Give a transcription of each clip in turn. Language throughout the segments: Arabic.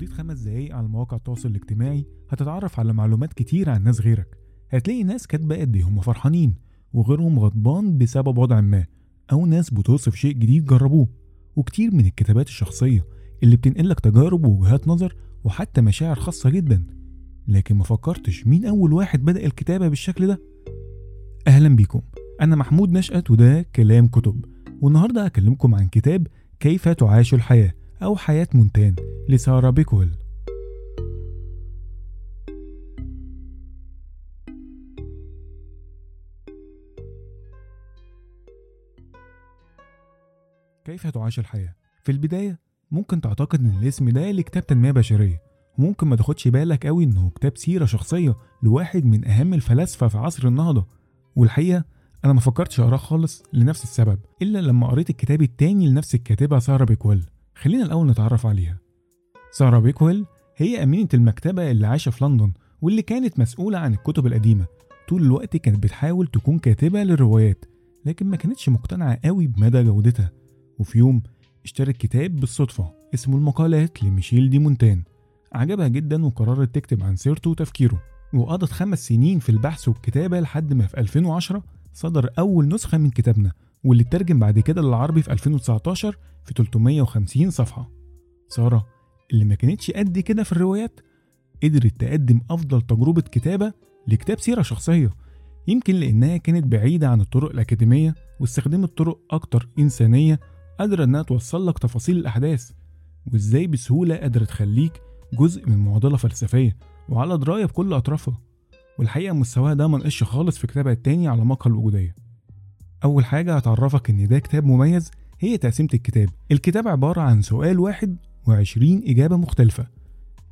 قضيت خمس دقايق على مواقع التواصل الاجتماعي هتتعرف على معلومات كتير عن ناس غيرك. هتلاقي ناس كاتبة قد إيه هم فرحانين وغيرهم غضبان بسبب وضع ما أو ناس بتوصف شيء جديد جربوه. وكتير من الكتابات الشخصية اللي بتنقلك تجارب ووجهات نظر وحتى مشاعر خاصة جدا. لكن ما فكرتش مين أول واحد بدأ الكتابة بالشكل ده؟ أهلا بيكم. أنا محمود نشأت وده كلام كتب. والنهاردة هكلمكم عن كتاب كيف تعاش الحياة. أو حياة مونتان. لسارة بيكويل كيف تعاش الحياة؟ في البداية ممكن تعتقد إن الاسم ده لكتاب تنمية بشرية. وممكن ما تاخدش بالك قوي إنه كتاب سيرة شخصية لواحد من أهم الفلاسفة في عصر النهضة. والحقيقة أنا ما فكرتش أقراه خالص لنفس السبب إلا لما قريت الكتاب التاني لنفس الكاتبة سارة بيكويل خلينا الأول نتعرف عليها. سارة بيكويل هي أمينة المكتبة اللي عايشة في لندن واللي كانت مسؤولة عن الكتب القديمة. طول الوقت كانت بتحاول تكون كاتبة للروايات لكن ما كانتش مقتنعة قوي بمدى جودتها. وفي يوم اشترت كتاب بالصدفة اسمه المقالات لميشيل دي مونتان. عجبها جدا وقررت تكتب عن سيرته وتفكيره. وقضت خمس سنين في البحث والكتابة لحد ما في 2010 صدر أول نسخة من كتابنا. واللي اترجم بعد كده للعربي في 2019 في 350 صفحة. سارة اللي ما كانتش قد كده في الروايات قدرت تقدم أفضل تجربة كتابة لكتاب سيرة شخصية يمكن لأنها كانت بعيدة عن الطرق الأكاديمية واستخدمت طرق أكتر إنسانية قادرة إنها توصل لك تفاصيل الأحداث وإزاي بسهولة قادرة تخليك جزء من معضلة فلسفية وعلى دراية بكل أطرافها. والحقيقة مستواها ده منقش خالص في كتابها التاني على مقهى الوجودية. أول حاجة هتعرفك إن ده كتاب مميز هي تقسيمة الكتاب. الكتاب عبارة عن سؤال واحد وعشرين إجابة مختلفة.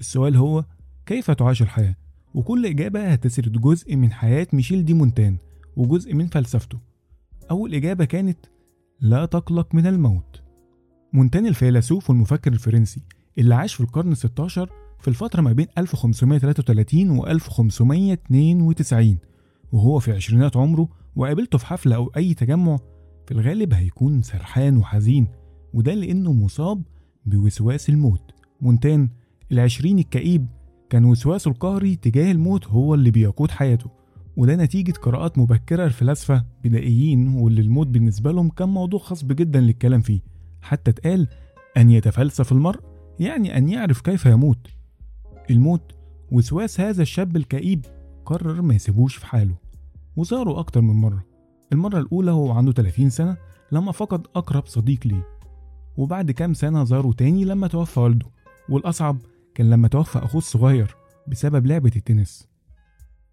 السؤال هو كيف تعاش الحياة؟ وكل إجابة هتسرد جزء من حياة ميشيل دي مونتان وجزء من فلسفته. أول إجابة كانت لا تقلق من الموت. مونتان الفيلسوف والمفكر الفرنسي اللي عاش في القرن 16 في الفترة ما بين 1533 و 1592 وهو في عشرينات عمره وقابلته في حفلة أو أي تجمع في الغالب هيكون سرحان وحزين وده لأنه مصاب بوسواس الموت. مونتان العشرين الكئيب كان وسواسه القهري تجاه الموت هو اللي بيقود حياته وده نتيجة قراءات مبكرة لفلاسفة بدائيين واللي الموت بالنسبة لهم كان موضوع خصب جدا للكلام فيه. حتى اتقال أن يتفلسف المرء يعني أن يعرف كيف يموت. الموت وسواس هذا الشاب الكئيب قرر ما يسيبوش في حاله وزاره أكتر من مرة. المرة الأولى وهو عنده 30 سنة لما فقد أقرب صديق ليه. وبعد كام سنة زاره تاني لما توفى والده والأصعب كان لما توفى أخوه الصغير بسبب لعبة التنس.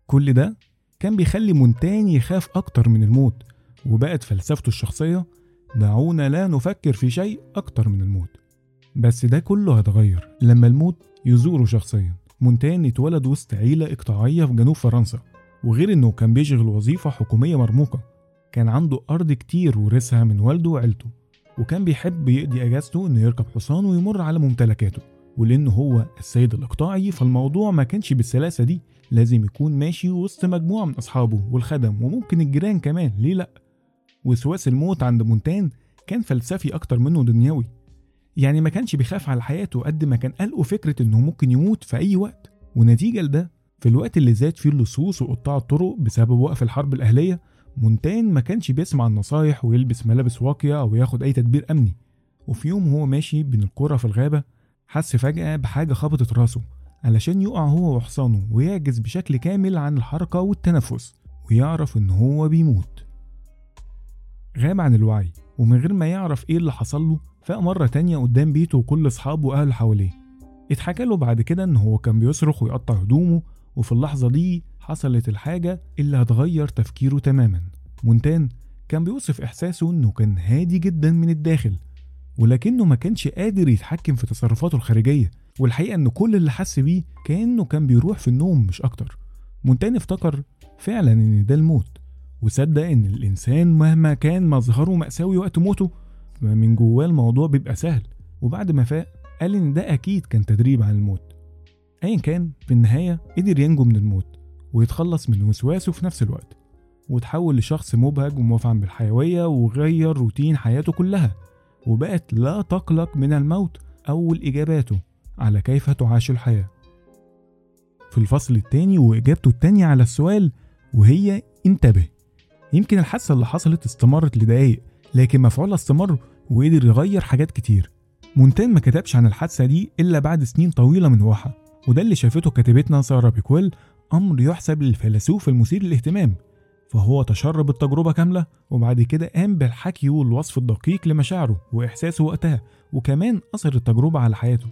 كل ده كان بيخلي مونتان يخاف أكتر من الموت وبقت فلسفته الشخصية دعونا لا نفكر في شيء أكتر من الموت. بس ده كله هيتغير لما الموت يزوره شخصيا. مونتان اتولد وسط عيلة إقطاعية في جنوب فرنسا وغير إنه كان بيشغل وظيفة حكومية مرموقة كان عنده أرض كتير ورثها من والده وعيلته وكان بيحب يقضي أجازته إنه يركب حصان ويمر على ممتلكاته ولأنه هو السيد الإقطاعي فالموضوع ما كانش بالسلاسة دي لازم يكون ماشي وسط مجموعة من أصحابه والخدم وممكن الجيران كمان ليه لأ؟ وسواس الموت عند مونتان كان فلسفي أكتر منه دنيوي. يعني ما كانش بيخاف على حياته قد ما كان قلقه فكرة إنه ممكن يموت في أي وقت. ونتيجة لده في الوقت اللي زاد فيه اللصوص وقطاع الطرق بسبب وقف الحرب الأهلية مونتان ما كانش بيسمع النصايح ويلبس ملابس واقية أو ياخد أي تدبير أمني. وفي يوم هو ماشي بين القرى في الغابة حس فجأة بحاجة خبطت راسه علشان يقع هو وحصانه ويعجز بشكل كامل عن الحركة والتنفس ويعرف إن هو بيموت. غاب عن الوعي. ومن غير ما يعرف إيه اللي حصل له فاق مرة تانية قدام بيته وكل أصحابه وأهله حواليه. اتحكى له بعد كده إن هو كان بيصرخ ويقطع هدومه وفي اللحظة دي حصلت الحاجة اللي هتغير تفكيره تماما. مونتان كان بيوصف إحساسه إنه كان هادي جدا من الداخل ولكنه ما كانش قادر يتحكم في تصرفاته الخارجية والحقيقة إن كل اللي حس بيه كأنه كان بيروح في النوم مش أكتر. مونتان افتكر فعلا إن ده الموت. وصدق إن الإنسان مهما كان مظهره مأساوي وقت موته فمن جواه الموضوع بيبقى سهل. وبعد ما فاق قال إن ده أكيد كان تدريب عن الموت. أيا كان في النهاية قدر ينجو من الموت ويتخلص من وسواسه في نفس الوقت وتحول لشخص مبهج ومفعم بالحيوية وغير روتين حياته كلها وبقت لا تقلق من الموت أول إجاباته على كيف تعاش الحياة. في الفصل التاني وإجابته التانية على السؤال وهي انتبه. يمكن الحادثة اللي حصلت استمرت لدقايق لكن مفعولها استمر وقدر يغير حاجات كتير. مونتان ما كتبش عن الحادثة دي إلا بعد سنين طويلة من وقوعها وده اللي شافته كاتبتنا سارة بيكويل أمر يحسب للفيلسوف المثير للاهتمام. فهو تشرب التجربة كاملة وبعد كده قام بالحكي والوصف الدقيق لمشاعره وإحساسه وقتها وكمان أثر التجربة على حياته.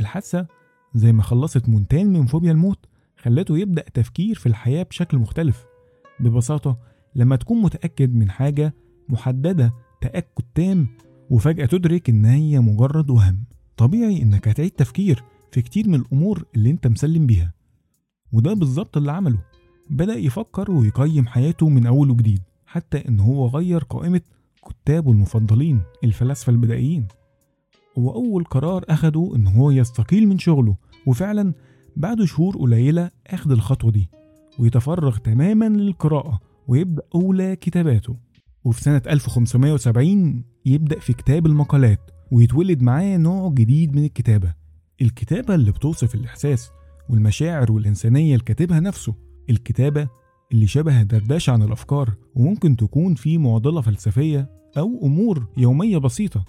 الحادثة زي ما خلصت مونتان من فوبيا الموت خلته يبدأ تفكير في الحياة بشكل مختلف. ببساطة لما تكون متأكد من حاجة محددة تأكد تام وفجأة تدرك إن هي مجرد وهم. طبيعي إنك هتعيد تفكير في كتير من الأمور اللي أنت مسلم بيها. وده بالظبط اللي عمله. بدأ يفكر ويقيم حياته من أول وجديد حتى إن هو غير قائمة كتابه المفضلين الفلاسفة البدائيين. وأول قرار أخده إن هو يستقيل من شغله وفعلا بعد شهور قليلة أخد الخطوة دي ويتفرغ تماما للقراءة. ويبدأ أولى كتاباته وفي سنة 1570 يبدأ في كتاب المقالات ويتولد معاه نوع جديد من الكتابة الكتابة اللي بتوصف الإحساس والمشاعر والإنسانية اللي كاتبها نفسه الكتابة اللي شبه دردشة عن الأفكار وممكن تكون في معضلة فلسفية أو أمور يومية بسيطة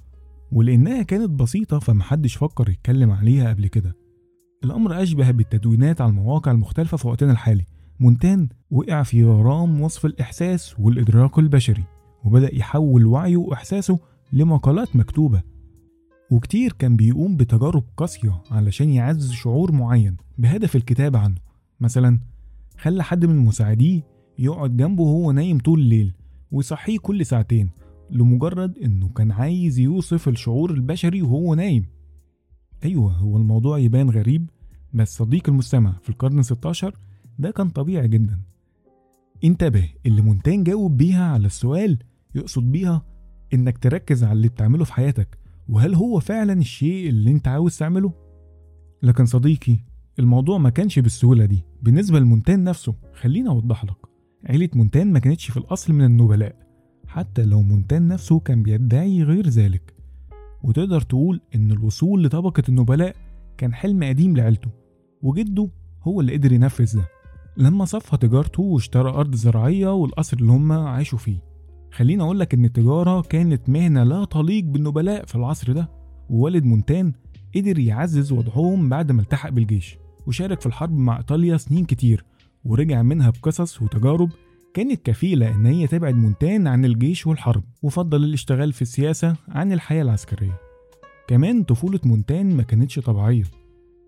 ولأنها كانت بسيطة فمحدش فكر يتكلم عليها قبل كده. الأمر أشبه بالتدوينات على المواقع المختلفة في وقتنا الحالي. مونتان وقع في غرام وصف الإحساس والإدراك البشري وبدأ يحول وعيه وإحساسه لمقالات مكتوبة. وكتير كان بيقوم بتجارب قاسية علشان يعزز شعور معين بهدف الكتابة عنه. مثلا خلى حد من مساعديه يقعد جنبه وهو نايم طول الليل ويصحيه كل ساعتين لمجرد إنه كان عايز يوصف الشعور البشري وهو نايم. أيوه هو الموضوع يبان غريب بس صديق المستمع في القرن 16 ده كان طبيعي جدا. انتبه اللي مونتان جاوب بيها على السؤال يقصد بيها إنك تركز على اللي بتعمله في حياتك. وهل هو فعلا الشيء اللي انت عاوز تعمله؟ لكن صديقي الموضوع ما كانش بالسهولة دي. بالنسبة لمونتان نفسه خليني أوضح لك. عيلة مونتان ما كانتش في الأصل من النبلاء حتى لو مونتان نفسه كان بيدعي غير ذلك. وتقدر تقول إن الوصول لطبقة النبلاء كان حلم قديم لعيلته وجده هو اللي قدر ينفذ ده. لما صفى تجارته واشترى أرض زراعية والقصر اللي هم عاشوا فيه. خليني أقول لك إن التجارة كانت مهنة لا تليق بالنبلاء في العصر ده ووالد مونتان قدر يعزز وضعهم بعد ما التحق بالجيش وشارك في الحرب مع إيطاليا سنين كتير ورجع منها بقصص وتجارب كانت كفيلة إن هي تبعد مونتان عن الجيش والحرب وفضل الاشتغال في السياسة عن الحياة العسكرية. كمان طفولة مونتان ما كانتش طبيعية.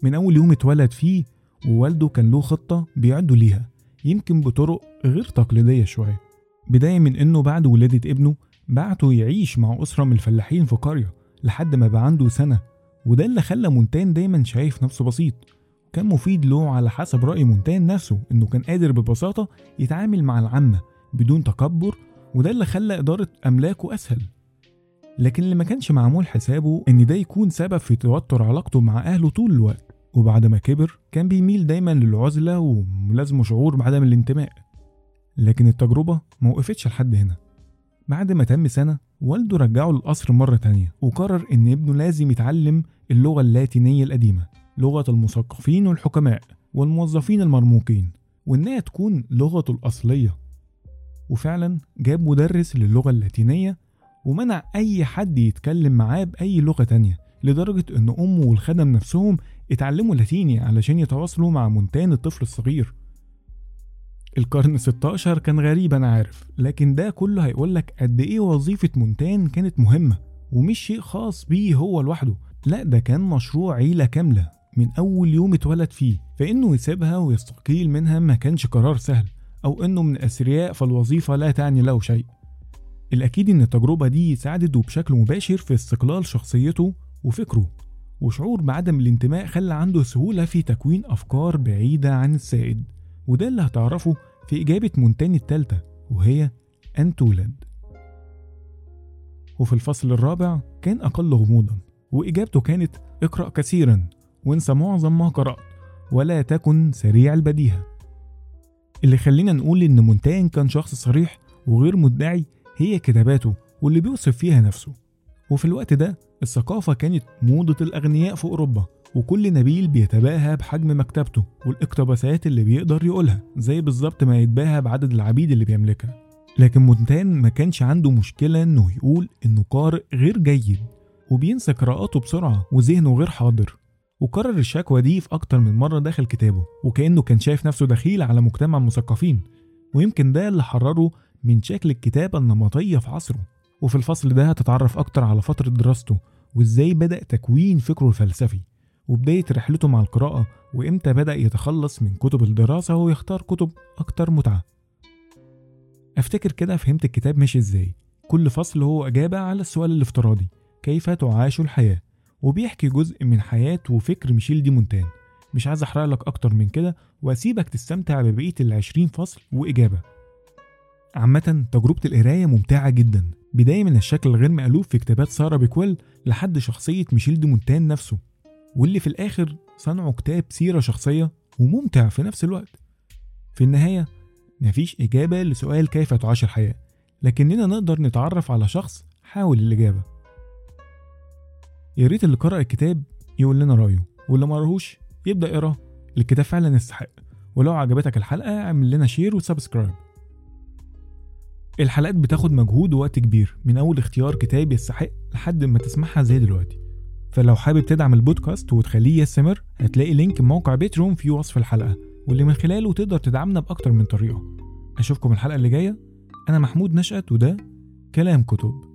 من أول يوم اتولد فيه ووالده كان له خطة بيعدوا ليها يمكن بطرق غير تقليدية شوية. بداية من إنه بعد ولادة ابنه بعته يعيش مع أسرة من الفلاحين في قرية لحد ما بقى عنده سنة وده اللي خلى مونتان دايما شايف نفسه بسيط. كان مفيد له على حسب رأي مونتان نفسه إنه كان قادر ببساطة يتعامل مع العامة بدون تكبر وده اللي خلى إدارة أملاكه أسهل. لكن اللي ما كانش معمول حسابه إن ده يكون سبب في توتر علاقته مع أهله طول الوقت. وبعد ما كبر كان بيميل دايما للعزلة وملازمه شعور بعدم الانتماء. لكن التجربة ما وقفتش لحد هنا. بعد ما تم سنة والده رجعه للقصر مرة تانية وقرر إن ابنه لازم يتعلم اللغة اللاتينية القديمة لغة المثقفين والحكماء والموظفين المرموقين وإنها تكون لغته الأصلية. وفعلا جاب مدرس للغة اللاتينية ومنع أي حد يتكلم معاه بأي لغة تانية لدرجة إن أمه والخدم نفسهم اتعلموا لاتيني علشان يتواصلوا مع مونتان الطفل الصغير. القرن 16 كان غريب أنا عارف لكن ده كله هيقولك قد إيه وظيفة مونتان كانت مهمة ومش شيء خاص بيه هو لوحده. لا ده كان مشروع عيلة كاملة من أول يوم اتولد فيه فإنه يسيبها ويستقيل منها ما كانش قرار سهل أو إنه من أثرياء فالوظيفة لا تعني له شيء. الأكيد إن التجربة دي ساعدته بشكل مباشر في استقلال شخصيته وفكره. وشعور بعدم الانتماء خلى عنده سهولة في تكوين أفكار بعيدة عن السائد وده اللي هتعرفه في إجابة مونتاني التالتة وهي أن تولد. وفي الفصل الرابع كان أقل غموضا وإجابته كانت اقرأ كثيرا وانسى معظم ما قرأت ولا تكن سريع البديهة. اللي خلينا نقول إن مونتان كان شخص صريح وغير مدعي هي كتاباته واللي بيوصف فيها نفسه. وفي الوقت ده الثقافة كانت موضة الأغنياء في أوروبا وكل نبيل بيتباهى بحجم مكتبته والاقتباسات اللي بيقدر يقولها زي بالظبط ما يتباهى بعدد العبيد اللي بيملكها. لكن مونتان ما كانش عنده مشكلة إنه يقول إنه قارئ غير جيد وبينسى قراءاته بسرعة وذهنه غير حاضر وكرر الشكوى دي في أكتر من مرة داخل كتابه وكأنه كان شايف نفسه دخيل على مجتمع مثقفين ويمكن ده اللي حرره من شكل الكتابة النمطية في عصره. وفي الفصل ده هتتعرف أكتر على فترة دراسته وإزاي بدأ تكوين فكره الفلسفي؟ وبداية رحلته مع القراءة وإمتى بدأ يتخلص من كتب الدراسة ويختار كتب أكتر متعة؟ أفتكر كده فهمت الكتاب ماشي إزاي. كل فصل هو إجابة على السؤال الافتراضي كيف تعاش الحياة؟ وبيحكي جزء من حياة وفكر ميشيل دي مونتان. مش عايز أحرق لك أكتر من كده وأسيبك تستمتع ببقية العشرين فصل وإجابة. عامة تجربة القراية ممتعة جدا. بداية من الشكل الغير مألوف في كتابات سارة بيكويل لحد شخصية ميشيل دي مونتان نفسه واللي في الآخر صنعوا كتاب سيرة شخصية وممتع في نفس الوقت. في النهاية مفيش إجابة لسؤال كيف تعاش الحياة لكننا نقدر نتعرف على شخص حاول الإجابة. يا ريت اللي قرأ الكتاب يقول لنا رأيه واللي ما يبدأ يقراه الكتاب فعلا يستحق. ولو عجبتك الحلقة اعمل لنا share و subscribe الحلقات بتاخد مجهود ووقت كبير. من أول اختيار كتاب يستحق لحد ما تسمعها زي دلوقتي. فلو حابب تدعم البودكاست وتخليه يستمر هتلاقي link موقع Patreon في وصف الحلقة واللي من خلاله تقدر تدعمنا بأكتر من طريقة. أشوفكم الحلقة اللي جاية. أنا محمود نشأت وده كلام كتب.